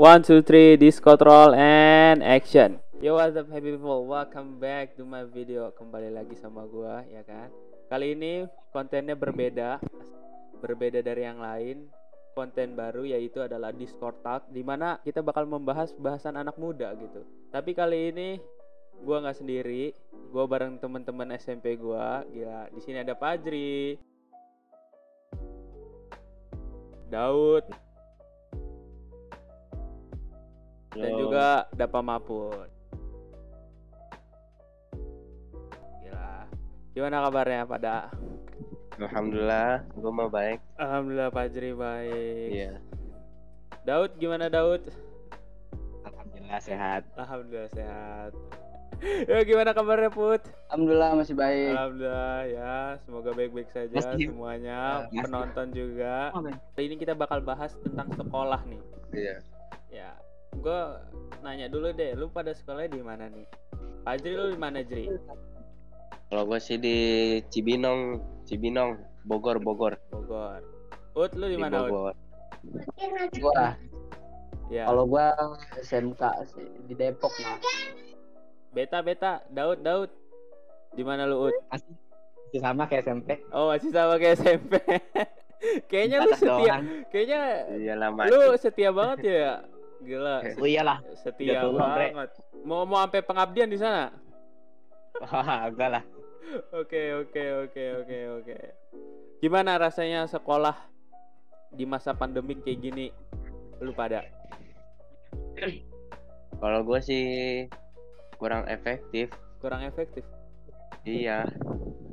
One, two, three, Discord roll and action. Yo, what's up, happy people? Welcome back to my video. Kembali lagi sama gua, ya kan? Kali ini kontennya berbeda, berbeda dari yang lain. Konten baru yaitu adalah Discord Talk, di mana kita bakal membahas bahasan anak muda gitu. Tapi kali ini gua nggak sendiri, gua bareng teman-teman SMP gua. Gila, di sini ada Pajri, Daud, dan juga Dapa Mapun. Gila. Gimana kabarnya pada? Alhamdulillah, gue mau baik. Alhamdulillah Fajri baik. Iya. Daud gimana Daud? Alhamdulillah sehat. Alhamdulillah sehat. ya gimana kabarnya Put? Alhamdulillah masih baik. Alhamdulillah ya, semoga baik-baik saja Masih- semuanya, Masih. penonton juga. Kali ini kita bakal bahas tentang sekolah nih. Iya. Ya, gue nanya dulu deh, lu pada sekolahnya di mana nih? Fajri lu di mana Jri? Kalau gue sih di Cibinong, Cibinong, Bogor, Bogor. Bogor. Ut lu di Di mana Ut? Bogor. Gua Ya. kalau gua SMK sih di Depok mah. Beta beta, Daud Daud. Di mana lu Ut? Masih masih sama kayak SMP. Oh masih sama kayak SMP. kayaknya lu setia, doang. kayaknya Iya lama. lu setia banget ya. Gila, Oh iyalah. setia banget. Mau mau sampai pengabdian di sana? Wah, enggak lah. Oke oke oke oke oke. Gimana rasanya sekolah di masa pandemik kayak gini? Lu pada? Kalau gue sih kurang efektif. kurang efektif. Iya.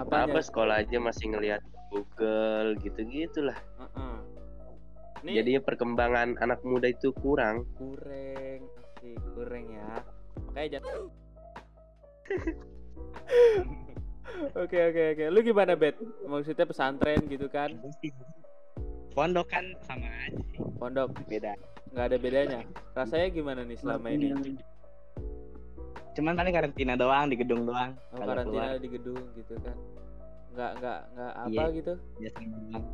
Apa sekolah aja masih ngelihat Google gitu-gitulah. Nih Jadinya perkembangan anak muda itu kurang. kurang, asik kurang ya. Makanya jangan. Oke oke oke. Lu gimana bet? Maksudnya pesantren gitu kan? Pondok kan sama aja sih. Pondok Beda. nggak ada bedanya. Rasanya gimana nih selama ini? Cuman paling karantina doang di gedung doang. Oh, karantina keluar. di gedung gitu kan? Nggak nggak nggak apa Iya. gitu? Biasa doang.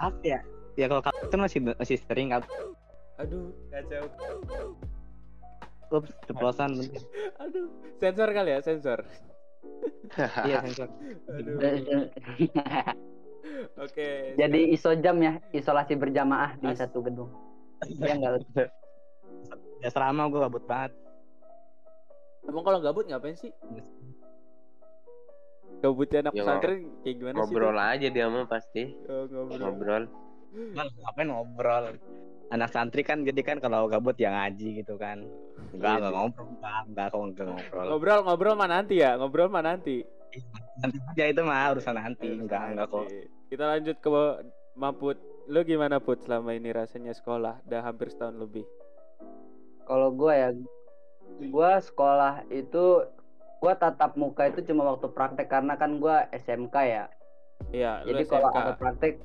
Apa ya? Ya kalau kartun masih masih sering kan. Aduh kacau. Ups, ceplosan. Aduh sensor kali ya sensor. Iya, sensor. Aduh. Oke. Jadi iso jam ya, isolasi berjamaah di As- satu gedung. Ya enggak Ya selama gue gabut banget. Emang kalau gabut ngapain sih? Gabutnya anak Ya, pesantren kayak gimana Ngobrol sih? aja dia mah pasti. Oh, ngobrol. Ngobrol. Cuman ngapain ngobrol? Anak santri kan jadi kan kalau gabut ya ngaji gitu kan. Enggak, Iya enggak ngobrol, enggak, enggak kok enggak ngobrol. Ngobrol ngobrol mah nanti ya, ngobrol mah nanti. Nanti aja itu mah urusan nanti, enggak enggak kok. Kita lanjut ke Maput. Lu gimana Put selama ini rasanya sekolah? Udah hampir setahun lebih. Kalau gua ya gua sekolah itu gua tatap muka itu cuma waktu praktek karena kan gua SMK ya. Iya, Jadi kalau ada praktek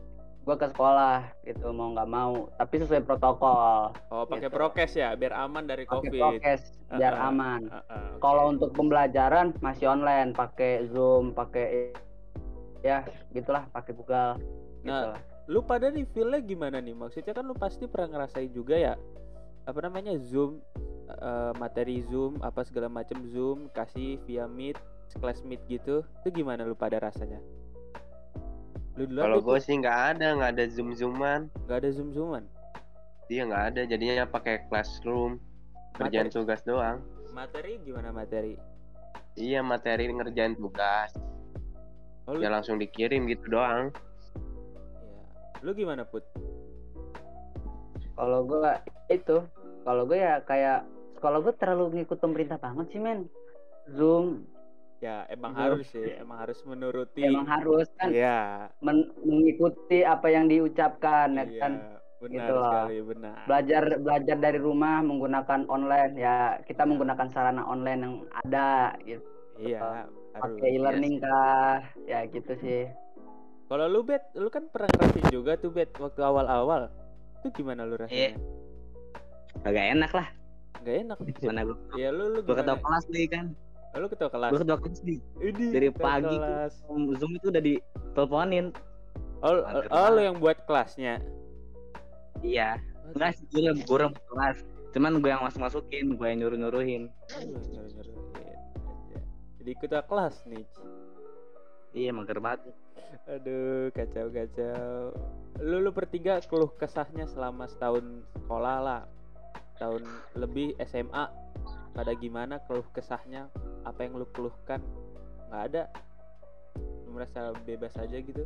gua ke sekolah gitu mau nggak mau, tapi sesuai protokol. Oh, pakai gitu. prokes ya, biar aman dari Pakai Covid. prokes biar Ah, ah. aman. Ah, ah, oke. Kalau untuk pembelajaran masih online, pakai Zoom, pakai ya gitulah, pakai Google. Gitu. Nah, lu pada nih feel-nya gimana nih? Maksudnya kan lu pasti pernah ngerasain juga ya apa namanya Zoom eh, materi Zoom apa segala macam Zoom kasih via Meet, kelas Meet gitu. Itu gimana lu pada rasanya? Lu dulu Kalau gue sih nggak ada, nggak ada zoom zooman. nggak ada Zoom Zooman. Dia nggak ada. Jadinya pakai classroom. Kerjaan tugas doang. materi gimana materi? Iya materi ngerjain tugas. Oh, lu, Ya langsung dikirim gitu doang. ya. Lu gimana Put? Kalau gua itu, kalau gue ya kayak kalau gue terlalu ngikut pemerintah banget sih men. Zoom Ya emang Zoom. harus sih, emang harus menuruti. emang harus kan Iya. men- mengikuti apa yang diucapkan ya Iya, kan. benar Gitu loh. sekali, benar. Belajar belajar dari rumah menggunakan online ya kita menggunakan sarana online yang ada gitu. Iya, harus. Pakai e-learning kah? Ya gitu sih. Kalau lu bet, lu kan pernah ngerasain juga tuh bet waktu awal-awal. Itu gimana lu rasanya? Iya. Kagak enak lah. Gak enak. Mana gua Ya lu lu gua ketua kelas nih kan. Oh, lu ketua kelas. Gua ketua kelas nih. Ini dari ketua pagi kelas. Zoom itu udah diteleponin. Oh, oh, lu yang buat kelasnya. Iya. Enggak sih, gue guru kelas. Cuman gue yang masuk masukin, gue yang nyuruh nyuruhin. Aduh, nyuruh-nyuruhin aja. Jadi ikut kelas nih. Iya, mager banget. Aduh, kacau kacau. Lu lu bertiga keluh kesahnya selama setahun sekolah lah. Tahun lebih SMA. Pada gimana keluh kesahnya? Apa yang lu keluhkan? Nggak ada. Lu merasa bebas aja gitu.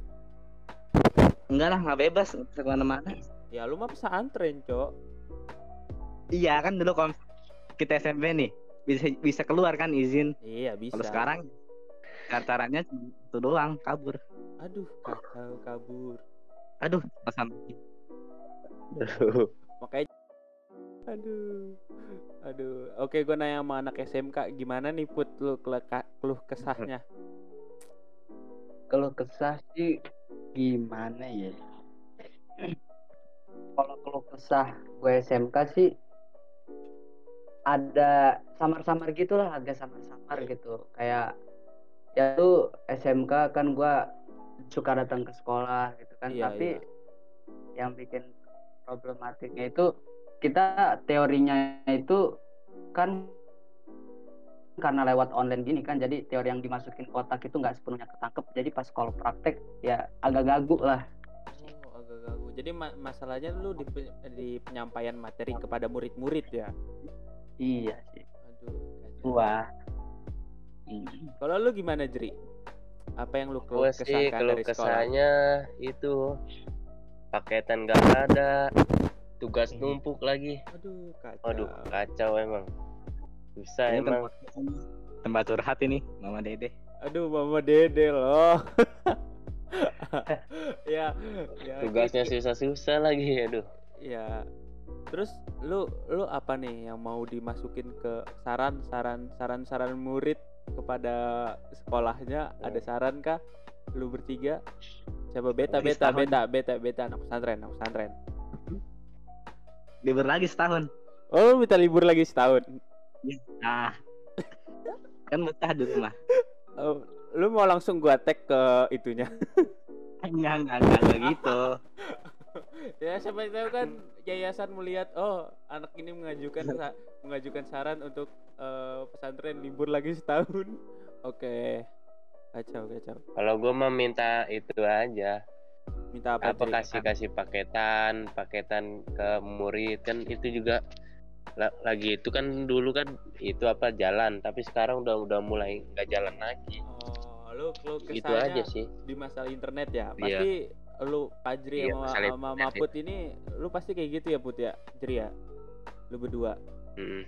Enggak lah, nggak bebas bisa ke mana-mana. Ya lu mah pesantren, Cok. Iya kan dulu kalau kita SMP nih bisa bisa keluar kan izin. Iya, bisa. Kalau sekarang caranya itu doang kabur. Aduh, kacau kabur. Aduh, pesan Makanya Aduh. Aduh. Oke, gue nanya sama anak SMK gimana nih Put lu keleka- keluh kesahnya? Kalau kesah sih gimana ya? Kalau keluh kesah gue SMK sih ada samar-samar gitulah agak samar-samar gitu kayak ya tuh SMK kan gue suka datang ke sekolah gitu kan Iya, tapi iya. yang bikin problematiknya itu kita teorinya itu kan karena lewat online gini kan jadi teori yang dimasukin kotak itu nggak sepenuhnya ketangkep jadi pas kalau praktek ya agak gagu lah Oh, agak ganggu. Jadi ma- masalahnya lu di, pe- di penyampaian materi kepada murid-murid ya. iya sih Aduh, kacau. gua Kalau lu gimana, Jri? Apa yang lu keluh keluh dari sekolah? kesahnya itu paketan gak ada, tugas Hmm. numpuk lagi. Aduh, kacau. Waduh, kacau emang. Susah Ini emang. tempat, tempat curhat ini, Mama Dede. Aduh, Mama Dede loh. ya, ya. Tugasnya gitu. susah-susah lagi, aduh. Ya. Terus lu lu apa nih yang mau dimasukin ke saran saran saran saran murid kepada sekolahnya ada saran kah lu bertiga coba beta beta beta beta beta anak pesantren anak pesantren Libur lagi setahun. oh minta libur lagi setahun Nah, kan betah di rumah. Oh, lu mau langsung gua tag ke itunya Enggak, enggak, enggak, enggak gitu. ya siapa tahu kan yayasan melihat oh anak ini mengajukan sa- mengajukan saran untuk eh, pesantren libur lagi setahun oke kacau kacau Kalau gue minta itu aja. Minta apa, Apa kasih kasih paketan, paketan ke murid. Kan itu juga la- lagi itu kan dulu kan itu apa jalan, tapi sekarang udah udah mulai nggak jalan lagi. oh lu lu Itu aja sih. di masalah internet ya? Iya. pasti lu Pajri Iya, sama, sama internet Maput ini lu pasti kayak gitu ya Put ya? Jri ya? Lu berdua? Mm.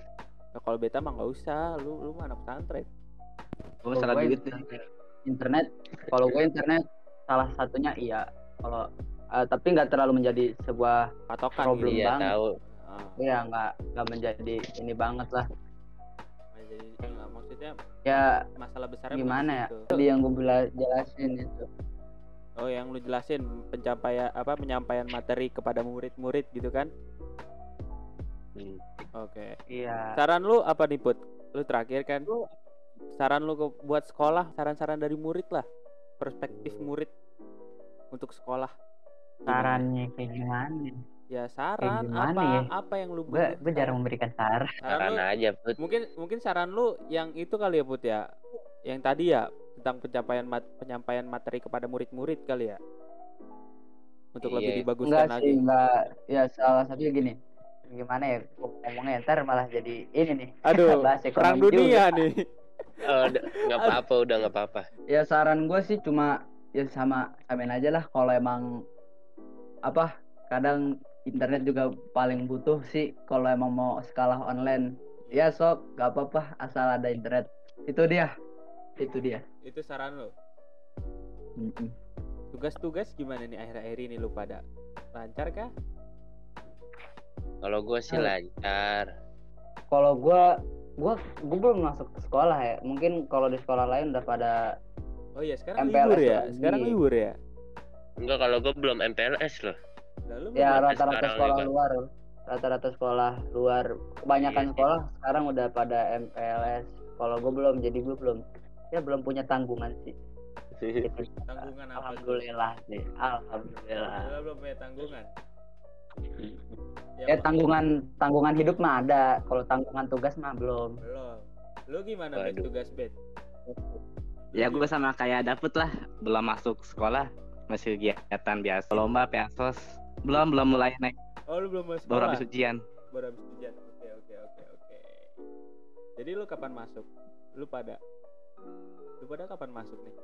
nah, kalau beta mah nggak usah. Lu lu mah anak pesantren. Gue salah duit. internet, internet kalau gue internet salah satunya iya kalau eh, tapi nggak terlalu menjadi sebuah patokan Problem gitu. Iya banget. tahu. Ah, ya nggak nggak menjadi ini banget lah jadi nggak, maksudnya ya masalah besarnya gimana ya situ. tadi yang gue bela- jelasin itu Oh, yang lu jelasin pencapaian apa penyampaian materi kepada murid-murid gitu kan? Hmm. Oke. iya Saran lu apa nih, Put? Lu terakhir kan? Lu- Saran lu ke- buat sekolah, saran-saran dari murid lah. Perspektif murid untuk sekolah. Sarannya kayak gimana Ya saran gimana apa ya? apa yang lu gue gue jarang memberikan saran Saran Saran lu, aja, Put. mungkin mungkin saran lu yang itu kali ya, Put ya. Yang tadi ya tentang pencapaian mat- penyampaian materi kepada murid-murid kali ya. Untuk lebih Iya. dibaguskan enggak lagi. sih enggak ya salah satunya gini gimana ya ngomongnya ntar malah jadi ini nih Aduh, bahas perang dunia juga. nih. Oh, nggak apa-apa, udah nggak apa-apa. ya saran gue sih cuma ya sama samain aja lah kalau emang apa kadang internet juga paling butuh sih kalau emang mau sekolah online ya sok gak apa-apa asal ada internet itu dia itu dia Itu saran lu. Mm-mm. Tugas-tugas gimana nih akhir-akhir ini lu pada? Lancar kah? Kalau gue sih Halo. lancar. kalau gue gue gue belum masuk ke sekolah ya mungkin kalau di sekolah lain udah pada Oh iya, sekarang MPLS libur ya. lagi. Sekarang libur ya. Enggak, kalau gue belum MPLS loh. Lalu ya rata-rata sekolah juga. luar rata-rata sekolah luar kebanyakan Iya. sekolah sekarang udah pada MPLS kalau gue belum jadi gue belum ya belum punya tanggungan sih Gitu. tanggungan apa? alhamdulillah sih alhamdulillah Lu belum punya tanggungan. Ya Mak. tanggungan tanggungan hidup mah ada. Kalau tanggungan tugas mah belum. belum. Lu gimana bet tugas bet? Ya gue sama kayak dapet lah, belum masuk sekolah, masih kegiatan biasa. Lomba, peasos, belum belum mulai naik, Oh lu belum masuk baru habis ujian. Baru habis ujian. Oke oke oke oke. Jadi lu kapan masuk? Lu pada? Lu pada kapan masuk nih?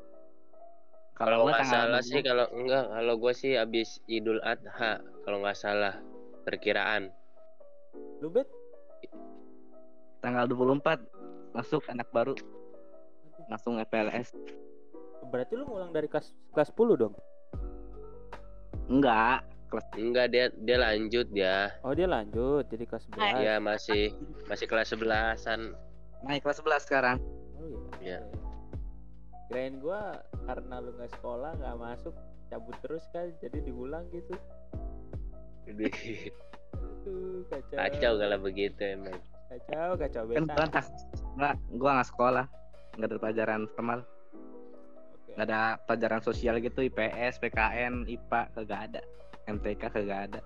Kalau nggak tanggal salah 20. sih kalau enggak kalau gue sih habis Idul Adha kalau nggak salah perkiraan. Lu bet? tanggal 24 masuk anak baru langsung FLS. Berarti lu ngulang dari kelas kelas 10 dong? Enggak, Enggak dia dia lanjut ya. Oh dia lanjut jadi kelas 11. Iya masih masih kelas 11-an. naik kelas 11 sekarang. Oh iya. Iya. Kirain gua karena lu nggak sekolah nggak masuk cabut terus kan jadi diulang gitu. Aduh, kacau. Kacau kalau begitu emang. Kacau, kacau Kan beta. bukan tak, enggak, gua nggak sekolah, nggak ada pelajaran formal, nggak ada pelajaran sosial gitu, IPS, PKN, IPA, kagak ada, MTK kagak ada.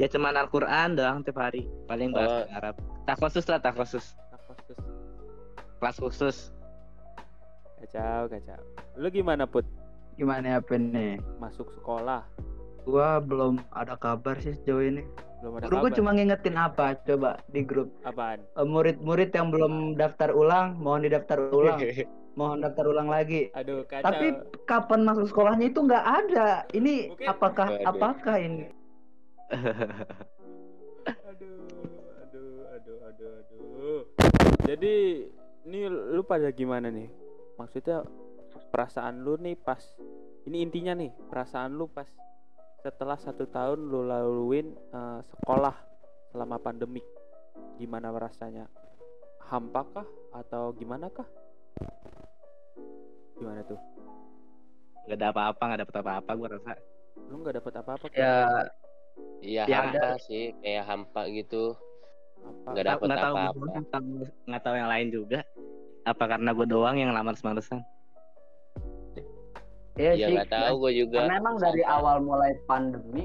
Ya cuman Al-Quran doang tiap hari, paling bahasa Oh. Arab. Tak khusus lah, tak khusus, Nah, khusus. kelas khusus. Kacau, kacau. Lu gimana put Gimana apa nih? masuk sekolah? Gua belum ada kabar sih sejauh ini. Belum ada Guru kabar. cuma ngingetin apa? Coba di grup. Apaan? Eh, Murid-murid yang belum daftar ulang, mohon didaftar ulang. mohon daftar ulang lagi. Aduh, kacau. Tapi kapan masuk sekolahnya itu nggak ada. Ini Mungkin- apakah Waduh. apakah ini? aduh, aduh, aduh, aduh, aduh. Jadi, ini lu pada gimana nih? Maksudnya perasaan lu nih pas ini intinya nih perasaan lu pas setelah satu tahun lu laluin eh, sekolah selama pandemik gimana rasanya hampa kah atau gimana kah gimana tuh Gak ada apa-apa, gak dapet apa-apa gua rasa. lu nggak dapet apa-apa? Ya Iya Ya, hampa sih kayak hampa gitu. Nggak dapet Nggak apa-apa. nggak tahu, nggak tahu yang lain juga. Apa karena gue doang yang lamar semalesan? Ya Ya sih. nggak tahu gue juga. Karena emang dari Sama. awal mulai pandemi,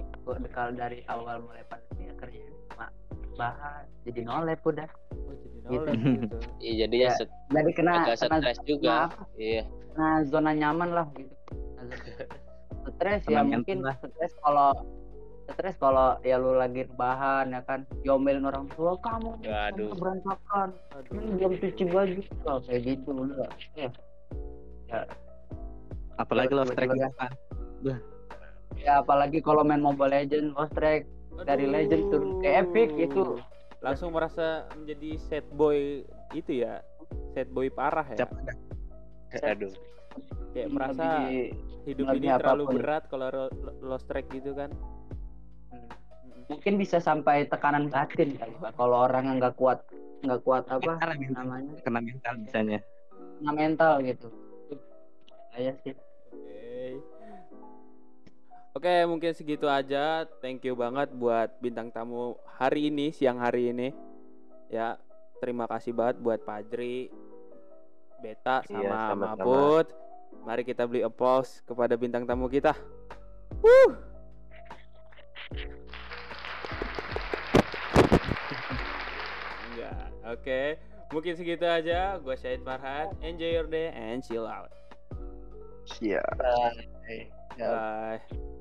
kalau dari awal mulai pandemi ya kerjanya cuma bahan jadi nolep udah. oh, jadi nolak gitu Iya jadinya Ya, set- Jadi kena agak kena, stres juga. Iya. kena zona nyaman lah gitu. Stres ya mungkin lah. stres kalau stres kalau ya lu lagi rebahan ya kan diomelin orang tua kamu berantakan aduh ini belum cuci baju kayak gitu udah ya Apalagi lo strike gitu kan. ya apalagi kalau main Mobile Legend lost track dari legend turun ke epic itu langsung merasa menjadi sad boy itu ya sad boy parah ya Cap, Aduh. kayak merasa hidup ini terlalu apa pun. berat kalau lost track gitu kan Hmm. mungkin bisa sampai tekanan batin kali Pak. kalau orang yang nggak kuat nggak kuat apa Kena mental. namanya kena mental bisanya. kena mental gitu saya sih oke mungkin segitu aja thank you banget buat bintang tamu hari ini siang hari ini ya terima kasih banget buat Pajri Beta Iya, sama. Mabut mari kita beli applause kepada bintang tamu kita Wuh. Enggak. Oke. Mungkin segitu aja. Gue Syahid Farhan. Enjoy your day and chill out. Iya. Ya. Bye.